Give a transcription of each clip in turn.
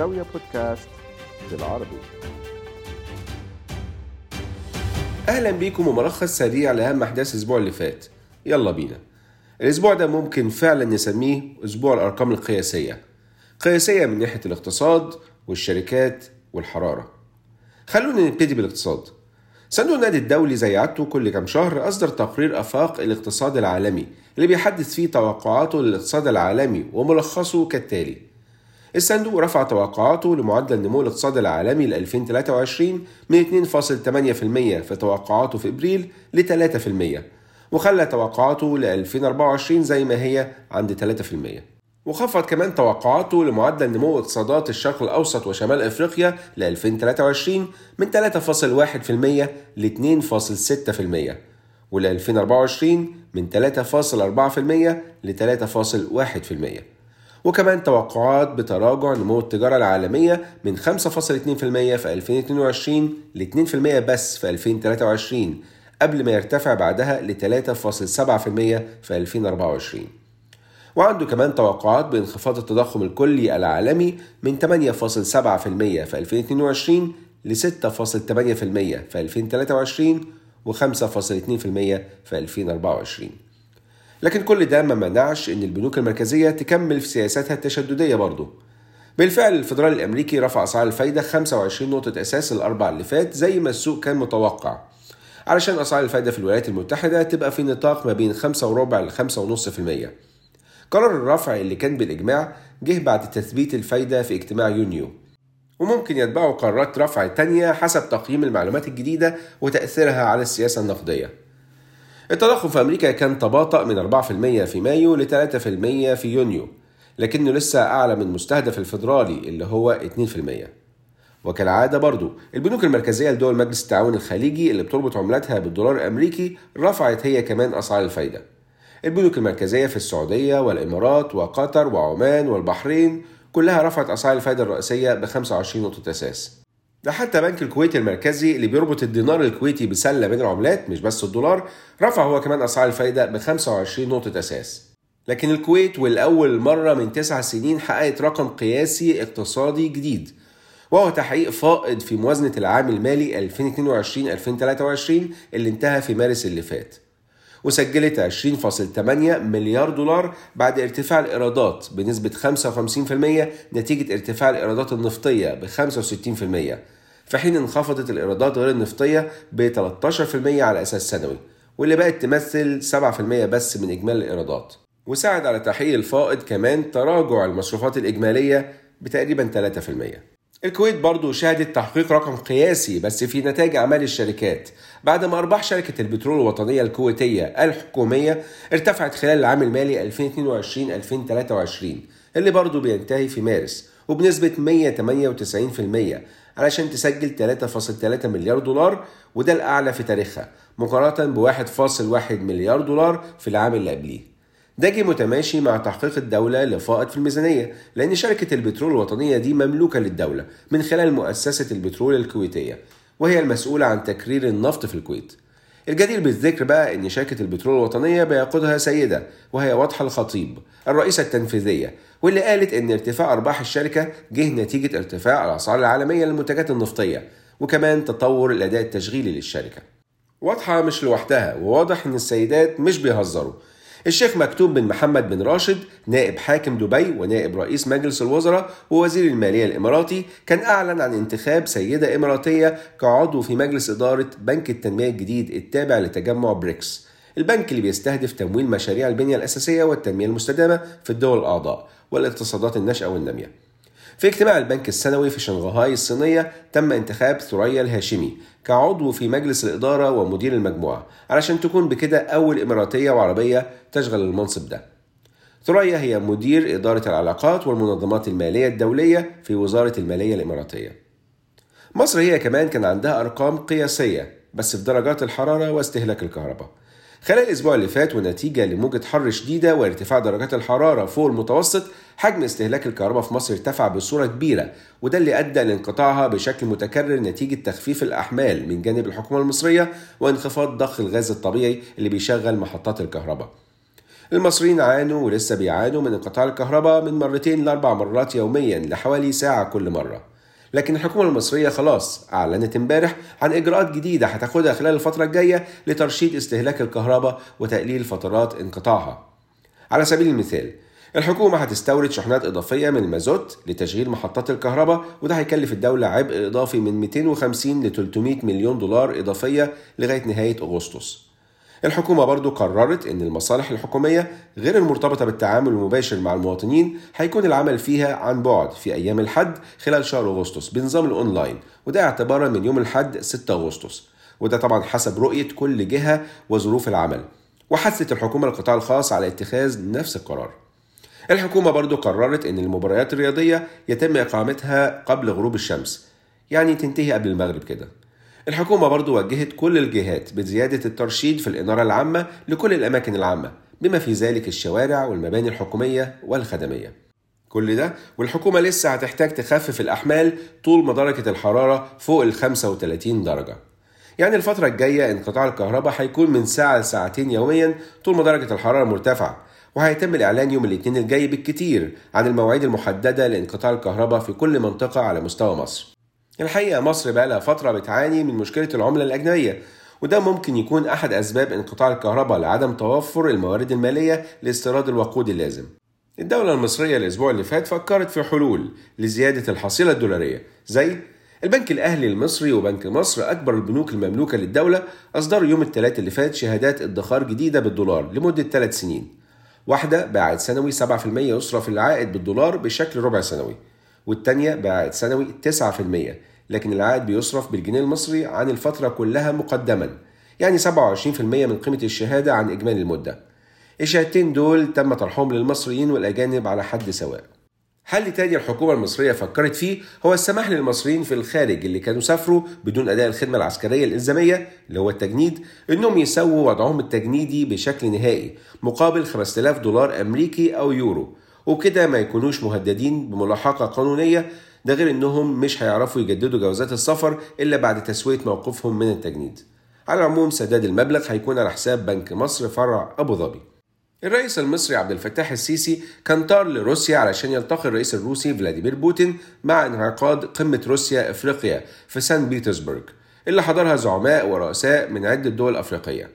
زاوية بودكاست بالعربي. أهلا بيكم وملخص سريع لأهم أحداث الأسبوع اللي فات. يلا بينا. الأسبوع ده ممكن فعلا نسميه أسبوع الأرقام القياسية. قياسية من ناحية الاقتصاد والشركات والحرارة. خلونا نبتدي بالاقتصاد. صندوق النقد الدولي زي عادته كل كام شهر أصدر تقرير آفاق الاقتصاد العالمي اللي بيحدث فيه توقعاته للاقتصاد العالمي وملخصه كالتالي الصندوق رفع توقعاته لمعدل نمو الاقتصاد العالمي ل 2023 من 2.8% في توقعاته في إبريل ل 3% وخلى توقعاته ل 2024 زي ما هي عند 3% وخفض كمان توقعاته لمعدل نمو اقتصادات الشرق الأوسط وشمال إفريقيا ل 2023 من 3.1% ل 2.6% ول 2024 من 3.4% ل 3.1% وكمان توقعات بتراجع نمو التجارة العالمية من 5.2% في 2022 ل 2% بس في 2023 قبل ما يرتفع بعدها ل 3.7% في 2024 وعنده كمان توقعات بانخفاض التضخم الكلي العالمي من 8.7% في 2022 ل 6.8% في 2023 و 5.2% في 2024 لكن كل ده ما منعش إن البنوك المركزية تكمل في سياساتها التشددية برضه بالفعل الفدرالي الأمريكي رفع أسعار الفايدة 25 نقطة إساس الأربع اللي فات زي ما السوق كان متوقع. علشان أسعار الفايدة في الولايات المتحدة تبقى في نطاق ما بين 5 وربع ل 5.5% قرار الرفع اللي كان بالإجماع جه بعد تثبيت الفايدة في اجتماع يونيو. وممكن يتبعه قرارات رفع تانية حسب تقييم المعلومات الجديدة وتأثيرها على السياسة النقدية. التضخم في أمريكا كان تباطأ من 4% في مايو ل 3% في يونيو لكنه لسه أعلى من مستهدف الفيدرالي اللي هو 2% وكالعادة برضو البنوك المركزية لدول مجلس التعاون الخليجي اللي بتربط عملاتها بالدولار الأمريكي رفعت هي كمان أسعار الفايدة. البنوك المركزية في السعودية والإمارات وقطر وعمان والبحرين كلها رفعت أسعار الفايدة الرئيسية ب 25 نقطة أساس ده حتى بنك الكويت المركزي اللي بيربط الدينار الكويتي بسلة بين العملات مش بس الدولار رفع هو كمان أسعار الفايدة ب 25 نقطة أساس. لكن الكويت والأول مرة من تسع سنين حققت رقم قياسي اقتصادي جديد وهو تحقيق فائض في موازنة العام المالي 2022-2023 اللي انتهى في مارس اللي فات. وسجلت 20.8 مليار دولار بعد ارتفاع الإيرادات بنسبة 55% نتيجة ارتفاع الإيرادات النفطية ب 65% في حين انخفضت الإيرادات غير النفطية ب 13% على أساس سنوي واللي بقت تمثل 7% بس من إجمالي الإيرادات. وساعد على تحقيق الفائض كمان تراجع المصروفات الإجمالية بتقريبا 3% الكويت برضو شهدت تحقيق رقم قياسي بس في نتائج أعمال الشركات. بعد ما أرباح شركة البترول الوطنية الكويتية الحكومية ارتفعت خلال العام المالي 2022-2023 اللي برضو بينتهي في مارس وبنسبة 198% علشان تسجل 3.3 مليار دولار وده الأعلى في تاريخها مقارنة ب 1.1 مليار دولار في العام اللي قبليه. ده جه متماشي مع تحقيق الدولة لفائض في الميزانية لأن شركة البترول الوطنية دي مملوكة للدولة من خلال مؤسسة البترول الكويتية وهي المسؤولة عن تكرير النفط في الكويت. الجدير بالذكر بقى إن شركة البترول الوطنية بيقودها سيدة وهي واضحة الخطيب الرئيسة التنفيذية واللي قالت إن ارتفاع أرباح الشركة جه نتيجة ارتفاع الأسعار العالمية للمنتجات النفطية وكمان تطور الأداء التشغيلي للشركة. واضحة مش لوحدها وواضح إن السيدات مش بيهزروا. الشيخ مكتوب بن محمد بن راشد نائب حاكم دبي ونائب رئيس مجلس الوزراء ووزير المالية الإماراتي كان أعلن عن انتخاب سيدة إماراتية كعضو في مجلس إدارة بنك التنمية الجديد التابع لتجمع بريكس. البنك اللي بيستهدف تمويل مشاريع البنية الأساسية والتنمية المستدامة في الدول الأعضاء والإقتصادات الناشئة والنامية. في اجتماع البنك السنوي في شنغهاي الصينية تم انتخاب ثريا الهاشمي كعضو في مجلس الإدارة ومدير المجموعة علشان تكون بكده أول إماراتية وعربية تشغل المنصب ده. ثريا هي مدير إدارة العلاقات والمنظمات المالية الدولية في وزارة المالية الإماراتية. مصر هي كمان كان عندها أرقام قياسية بس في درجات الحرارة واستهلاك الكهرباء. خلال الأسبوع اللي فات ونتيجة لموجة حر شديدة وارتفاع درجات الحرارة فوق المتوسط حجم استهلاك الكهرباء في مصر ارتفع بصورة كبيرة وده اللي أدى لانقطاعها بشكل متكرر نتيجة تخفيف الأحمال من جانب الحكومة المصرية وانخفاض ضخ الغاز الطبيعي اللي بيشغل محطات الكهرباء. المصريين عانوا ولسه بيعانوا من انقطاع الكهرباء من مرتين لأربع مرات يوميا لحوالي ساعة كل مرة. لكن الحكومة المصرية خلاص أعلنت امبارح عن إجراءات جديدة هتاخدها خلال الفترة الجاية لترشيد استهلاك الكهرباء وتقليل فترات انقطاعها. على سبيل المثال الحكومة هتستورد شحنات إضافية من المازوت لتشغيل محطات الكهرباء وده هيكلف الدولة عبء إضافي من 250 ل 300 مليون دولار إضافية لغاية نهاية أغسطس. الحكومة برضو قررت أن المصالح الحكومية غير المرتبطة بالتعامل المباشر مع المواطنين هيكون العمل فيها عن بعد في أيام الحد خلال شهر أغسطس بنظام الأونلاين وده اعتبارا من يوم الحد 6 أغسطس. وده طبعا حسب رؤية كل جهة وظروف العمل. وحثت الحكومة القطاع الخاص على اتخاذ نفس القرار. الحكومة برضو قررت أن المباريات الرياضية يتم إقامتها قبل غروب الشمس يعني تنتهي قبل المغرب كده. الحكومة برضو وجهت كل الجهات بزيادة الترشيد في الإنارة العامة لكل الأماكن العامة بما في ذلك الشوارع والمباني الحكومية والخدمية. كل ده والحكومة لسه هتحتاج تخفف الأحمال طول ما درجة الحرارة فوق ال 35 درجة. يعني الفترة الجاية انقطاع الكهرباء هيكون من ساعة لساعتين يوميا طول ما درجة الحرارة مرتفعة وهيتم الإعلان يوم الاثنين الجاي بالكتير عن المواعيد المحددة لانقطاع الكهرباء في كل منطقة على مستوى مصر. الحقيقة مصر بقى لها فترة بتعاني من مشكلة العملة الأجنبية وده ممكن يكون أحد أسباب انقطاع الكهرباء لعدم توفر الموارد المالية لاستيراد الوقود اللازم. الدولة المصرية الأسبوع اللي فات فكرت في حلول لزيادة الحصيلة الدولارية زي البنك الأهلي المصري وبنك مصر أكبر البنوك المملوكة للدولة أصدروا يوم الثلاث اللي فات شهادات ادخار جديدة بالدولار لمدة ثلاث سنين. واحدة بعائد سنوي 7% يصرف العائد بالدولار بشكل ربع سنوي. والتانية بعائد سنوي 9% لكن العائد بيصرف بالجنيه المصري عن الفترة كلها مقدما يعني 27% من قيمة الشهادة عن إجمالي المدة. الشهادتين دول تم طرحهم للمصريين والأجانب على حد سواء. حل تاني الحكومة المصرية فكرت فيه؟ هو السماح للمصريين في الخارج اللي كانوا سافروا بدون أداء الخدمة العسكرية الإلزامية اللي هو التجنيد إنهم يسووا وضعهم التجنيدي بشكل نهائي مقابل 5000 دولار أمريكي أو يورو. وبكده ما يكونوش مهددين بملاحقة قانونية ده غير إنهم مش هيعرفوا يجددوا جوازات السفر إلا بعد تسوية موقفهم من التجنيد على العموم سداد المبلغ هيكون على حساب بنك مصر فرع أبو ظبي الرئيس المصري عبد الفتاح السيسي كان طار لروسيا علشان يلتقي الرئيس الروسي فلاديمير بوتين مع انعقاد قمة روسيا إفريقيا في سان بيترسبرغ اللي حضرها زعماء ورؤساء من عدة دول أفريقية.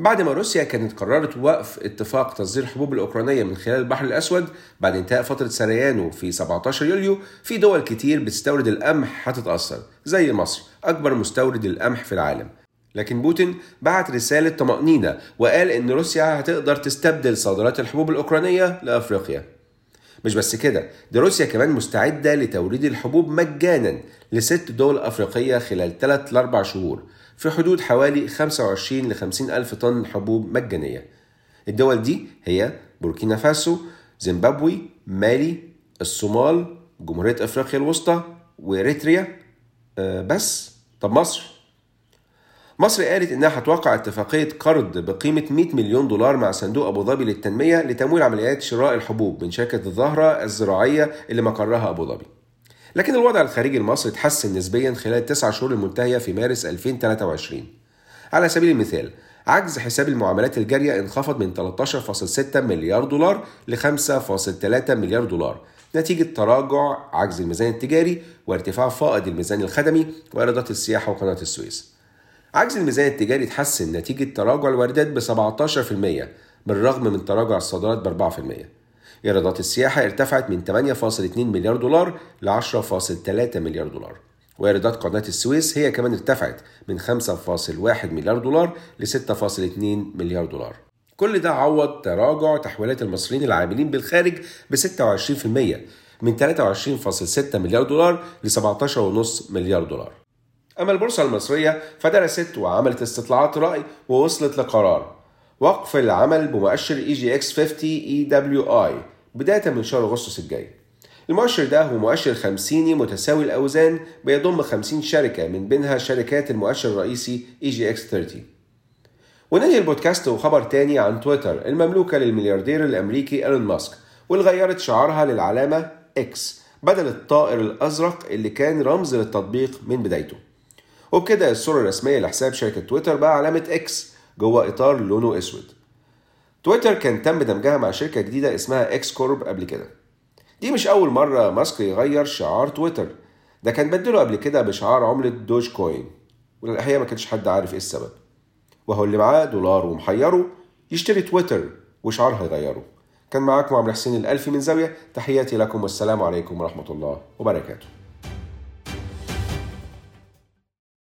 بعد ما روسيا كانت قررت وقف اتفاق تصدير الحبوب الأوكرانية من خلال البحر الأسود بعد انتهاء فترة سريانه في 17 يوليو في دول كتير بتستورد القمح هتتأثر زي مصر أكبر مستورد القمح في العالم. لكن بوتين بعت رسالة طمأنينة وقال إن روسيا هتقدر تستبدل صادرات الحبوب الأوكرانية لأفريقيا. مش بس كده، دي روسيا كمان مستعدة لتوريد الحبوب مجانا لست دول أفريقية خلال 3 ل 4 شهور في حدود حوالي 25 ل 50 ألف طن حبوب مجانية. الدول دي هي بوركينا فاسو، زيمبابوي، مالي، الصومال، جمهورية أفريقيا الوسطى وإريتريا. أه بس. طب مصر؟ مصر قالت إنها هتوقع اتفاقية قرض بقيمة 100 مليون دولار مع صندوق أبو ظبي للتنمية لتمويل عمليات شراء الحبوب من شركة الزهره الزراعية اللي مقرها أبو ظبي. لكن الوضع الخارجي المصري اتحسن نسبيا خلال التسع شهور المنتهية في مارس 2023. على سبيل المثال عجز حساب المعاملات الجارية انخفض من 13.6 مليار دولار ل 5.3 مليار دولار نتيجة تراجع عجز الميزان التجاري وارتفاع فائض الميزان الخدمي وإيرادات السياحة وقناة السويس. عجز الميزان التجاري اتحسن نتيجة تراجع الواردات ب 17% بالرغم من تراجع الصادرات ب 4%. إيرادات السياحة ارتفعت من 8.2 مليار دولار ل 10.3 مليار دولار. وإيرادات قناة السويس هي كمان ارتفعت من 5.1 مليار دولار ل 6.2 مليار دولار. كل ده عوض تراجع تحويلات المصريين العاملين بالخارج ب 26% من 23.6 مليار دولار ل 17.5 مليار دولار. أما البورصة المصرية فدرست وعملت استطلاعات رأي ووصلت لقرار وقف العمل بمؤشر إي جي إكس 50 إي دبليو آي بداية من شهر أغسطس الجاي. المؤشر ده هو مؤشر خمسيني متساوي الأوزان بيضم 50 شركة من بينها شركات المؤشر الرئيسي EGX 30. وننهي البودكاست وخبر تاني عن تويتر المملوكة للملياردير الأمريكي إيلون ماسك واللي غيرت شعارها للعلامة إكس بدل الطائر الأزرق اللي كان رمز للتطبيق من بدايته. وبكده الصورة الرسمية لحساب شركة تويتر بقى علامة إكس جوه إطار لونه أسود. تويتر كان تم دمجها مع شركة جديدة اسمها X Corp قبل كده. دي مش أول مرة ماسك يغير شعار تويتر. ده كان بدله قبل كده بشعار عملة Dogecoin والحقيقة ما كانش حد عارف إيه السبب. وهو اللي معاه دولار ومحيره يشتري تويتر وشعار هيغيره. كان معاكم عمرو حسين الألفي من زاوية. تحياتي لكم والسلام عليكم ورحمة الله وبركاته.